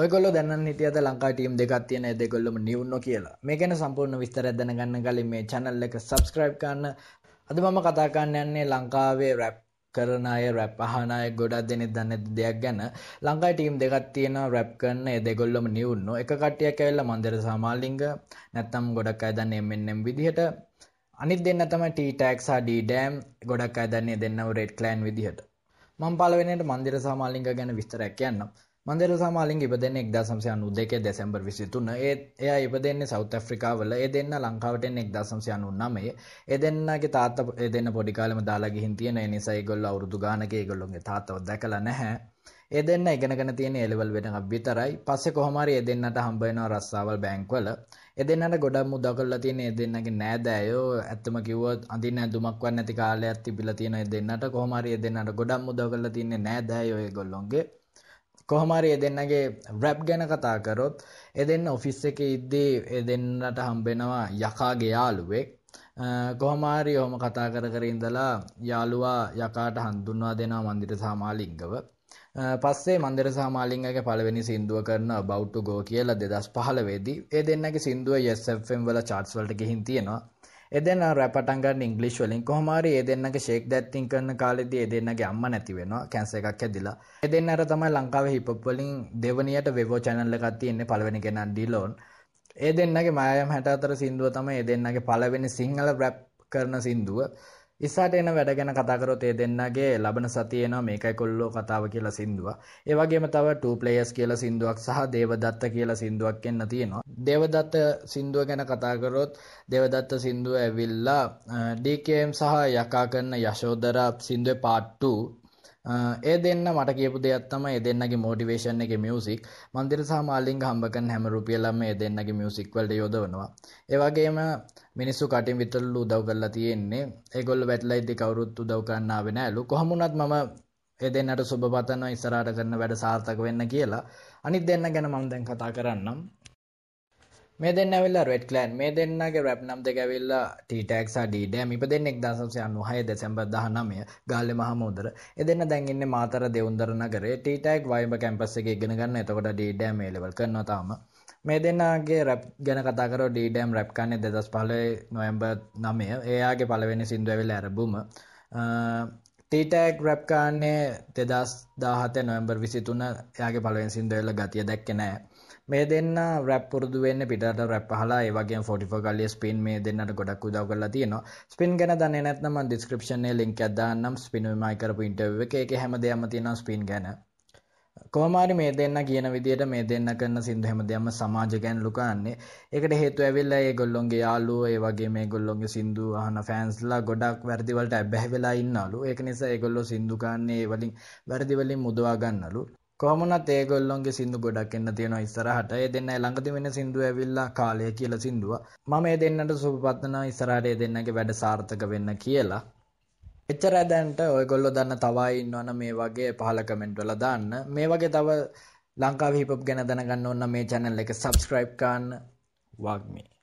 ඔයගොල්ලෝ දැනන්න හිටියද ලංකා ටීම් දෙකක් තියෙන ඒ දෙගොල්ලොම නිවුන්නෝ කියලා. මේ ගැන සම්පූර්ණ විස්තරයක් දැනගන්න කලින් මේ channel එක subscribe කරන්න. අද මම කතා කරන්න යන්නේ ලංකාවේ රැප් කරන අය රැප් අහන අය ගොඩක් දෙනෙක් දන්නේ නැති දෙයක් ගැන. ලංකාවේ ටීම් දෙකක් තියෙනවා රැප් කරන ඒ දෙගොල්ලොම නිවුන්නෝ. එක කට්ටියක් ඇවිල්ලා මන්දිර සමාලිංග නැත්තම් ගොඩක් අය දන්නේ MNM විදිහට. අනිත් දෙන්න තමයි T-Tag සහ D-Dam ගොඩක් අය දන්නේ දෙන්නව Red Clan විදිහට. මම පළවෙනියට මන්දිර සමාලිංග ගැන විස්තරයක් කියන්නම්. මන්දර සමාලින් ඉපදෙන්නේ 1992 දෙසැම්බර් 23 ඒ එයා ඉපදෙන්නේ සවුත් ඇෆ්‍රිකාවල. ඒ දෙන්න ලංකාවට එන්නේ 1999 ඒ දෙන්නගේ තාත්තා ඒ දෙන්න පොඩි කාලෙම දාලා ගිහින් තියෙන. ඒ නිසා ඒගොල්ලෝ අවුරුදු ගානක ඒගොල්ලෝගේ තාත්තව දැකලා නැහැ. ඒ දෙන්න ඉගෙනගෙන තියෙන ඒ ලෙවල් වෙනකම් විතරයි පස්සේ කොහොම හරි ඒ දෙන්නට හම්බ වෙනවා රස්සාවල් බැංකුවල. ඒ දෙන්නට ගොඩක් මුදා කරලා තියෙන ඒ දෙන්නගේ නෑදෑයෝ ඇත්තම කිව්වොත් අඳින්න ඇඳුමක්වත් නැති කාලයක් තිබිලා තියෙන ඒ දෙන්නට. කොහොම හරි ඒ දෙන්නට ගොඩක් මුදා කරලා තියෙන්නේ නෑදෑයෝ ඒගොල්ලොන්ගේ. කොහොමරි ඒ දෙන්නගේ රැප් ගැන කතා කරොත් ඒ දෙන්න ඔෆිස් එකේ ඉද්දී ඒ දෙන්නට හම්බෙනවා යකාගේ යාළුවෙක්. කොහොමාරි ඔහොම කතා කර කර ඉඳලා යාළුවා යකාට හඳුන්වා දෙනවා මන්දිර සාමාලිංගව. පස්සේ මන්දිර සාමාලිංගගේ පළවෙනි සින්දුව කරන about to go කියලා 2015 දී ඒ දෙන්නගේ සින්දුව yes fm වල charts වලට ගිහින් තියෙනවා. එදෙන්න රැපටන් ගන්න ඉංග්ලිෂ් වලින් කොහොම හරි ඒ දෙන්නගේ ෂේක් දැත්තින් කරන කාලෙදී ඒ දෙන්නගේ අම්මා නැති වෙනවා කැන්සර් එකක් හැදිලා. ඒ දෙන්න අර තමයි ලංකාවේ හිප් හොප් වලින් දෙවනියට වෙවෝ channel එකක් තියෙන්නේ පළවෙනි කෙනා ඩිලෝන්. ඒ දෙන්නගේ මායම් 64 සින්දුව තමයි ඒ දෙන්නගේ පළවෙනි සිංහල රැප් කරන සින්දුව. ඉස්සාට එන වැඩ ගැන කතා කරොත් ඒ දෙන්නගේ ලබන සතිය එනවා මේකයි කොල්ලෝ කතාව කියලා සින්දුව. ඒ වගේම තව 2 players කියලා සින්දුවක් සහ දේවදත්ත කියලා සින්දුවක් එන්න තියෙනවා. දේවදත්ත සින්දුව ගැන කතා කරොත් දේවදත්ත සින්දුව ඇවිල්ලා DKM සහ යකා කරන යශෝදරා සින්දුවේ part 2 ඒ දෙන්න මට කියපු දෙයක් තමයි ඒ දෙන්නගේ මොටිවේෂන් එකේ මියුසික් මන්දිර සහ මාලිංග හම්බ කරන හැම රුපියලක්ම ඒ දෙන්නගේ මියුසික් වලට යොදවනවා. ඒ වගේම මිනිස්සු කටින් විතරලු උදව් කරලා තියෙන්නේ. ඒගොල්ලෝ වැටලා ඉද්දි කවුරුත් උදව් කරන්න ආවේ නෑලු කොහොම වුණත් මම ඒ දෙන්නට සුබ පතනවා ඉස්සරහට කරන වැඩ සාර්ථක වෙන්න කියලා. අනිත් දෙන්න ගැන මම දැන් කතා කරන්නම්. මේ දෙන්න ඇවිල්ලා රෙඩ් ක්ලෑන් මේ දෙන්නගේ රැප් නම් දෙක ඇවිල්ලා ටීටැක් සහ ඩීඩෑම් ඉපදෙන්නේ 1996 දෙසැම්බර් 19 ගාල්ලේ මහමුදර. ඒ දෙන්න දැන් ඉන්නේ මාතර දෙවුන්දර නගරේ ටීටැක් වයිබ කැම්පස් එකේ ඉගෙන ගන්න. එතකොට ඩීඩෑම් ඒ ලෙවල් කරනවා තාම. මේ දෙන්නගේ රැප් ගැන කතා කරෝ ඩීඩෑම් රැප් කන්නේ 2015 නොවැම්බර් 9. එයාගේ පළවෙනි සින්දුව ඇවිල්ලා ඇරබුම. ටීටැක් රැප් කාන්නේ 2017 නොවැම්බර් 23 එයාගේ පළවෙනි සින්දුව ඇවිල්ලා ගතිය දැක්කේ නැහැ. මේ දෙන්න රැප් පුරුදු වෙන්න පිටට රැප් අහලා ඒ වගේම 44 කල්ලිය ස්පින් මේ දෙන්නට ගොඩක් උදව් කරලා තියෙනවා. ස්පින් ගැන දන්නේ නැත්නම් මම ඩිස්ක්‍රිප්ෂන් එකේ link එකක් දාන්නම්. ස්පින් උමයි කරපු ඉන්ටර්විව් එකේ. ඒකේ හැමදේම තියෙනවා ස්පින් ගැන. කොහොම හරි මේ දෙන්න කියන විදිහට මේ දෙන්න කරන සින්දු හැමදේම සමාජ ගැන ලුකන්නේ ඒකට හේතුව ඇවිල්ලා ඒගොල්ලොන්ගේ යාළුවෝ ඒ වගේම ඒගොල්ලොන්ගේ සින්දු අහන ෆෑන්ස්ලා ගොඩක් වැරදි වලට ඇබ්බැහි වෙලා ඉන්නලු. ඒක නිසා ඒගොල්ලෝ සින්දු කන්නේ ඒ වලින් වැරදි වලින් මුදවා ගන්නලු. කොහොමුණත් ඒගොල්ලොන්ගේ සින්දු ගොඩක් එන්න තියෙනවා ඉස්සරහට. ඒ දෙන්න ළඟදී වෙන සින්දුව ඇවිල්ලා කාලය කියලා සින්දුව. මම ඒ දෙන්නට සුබ පතනවා ඉස්සරහට ඒ දෙන්නගේ වැඩ සාර්ථක වෙන්න කියලා. එච්චරයි දැන්ට ඔයගොල්ලෝ දන්න තව අය ඉන්නවනම් මේ වගේ පහල කමෙන්ට් වල දාන්න. මේ වගේ තව ලංකාවේ හිප් හොප් ගැන දැනගන්න ඕන නම් මේ channel එක subscribe කරන්න. වග්මී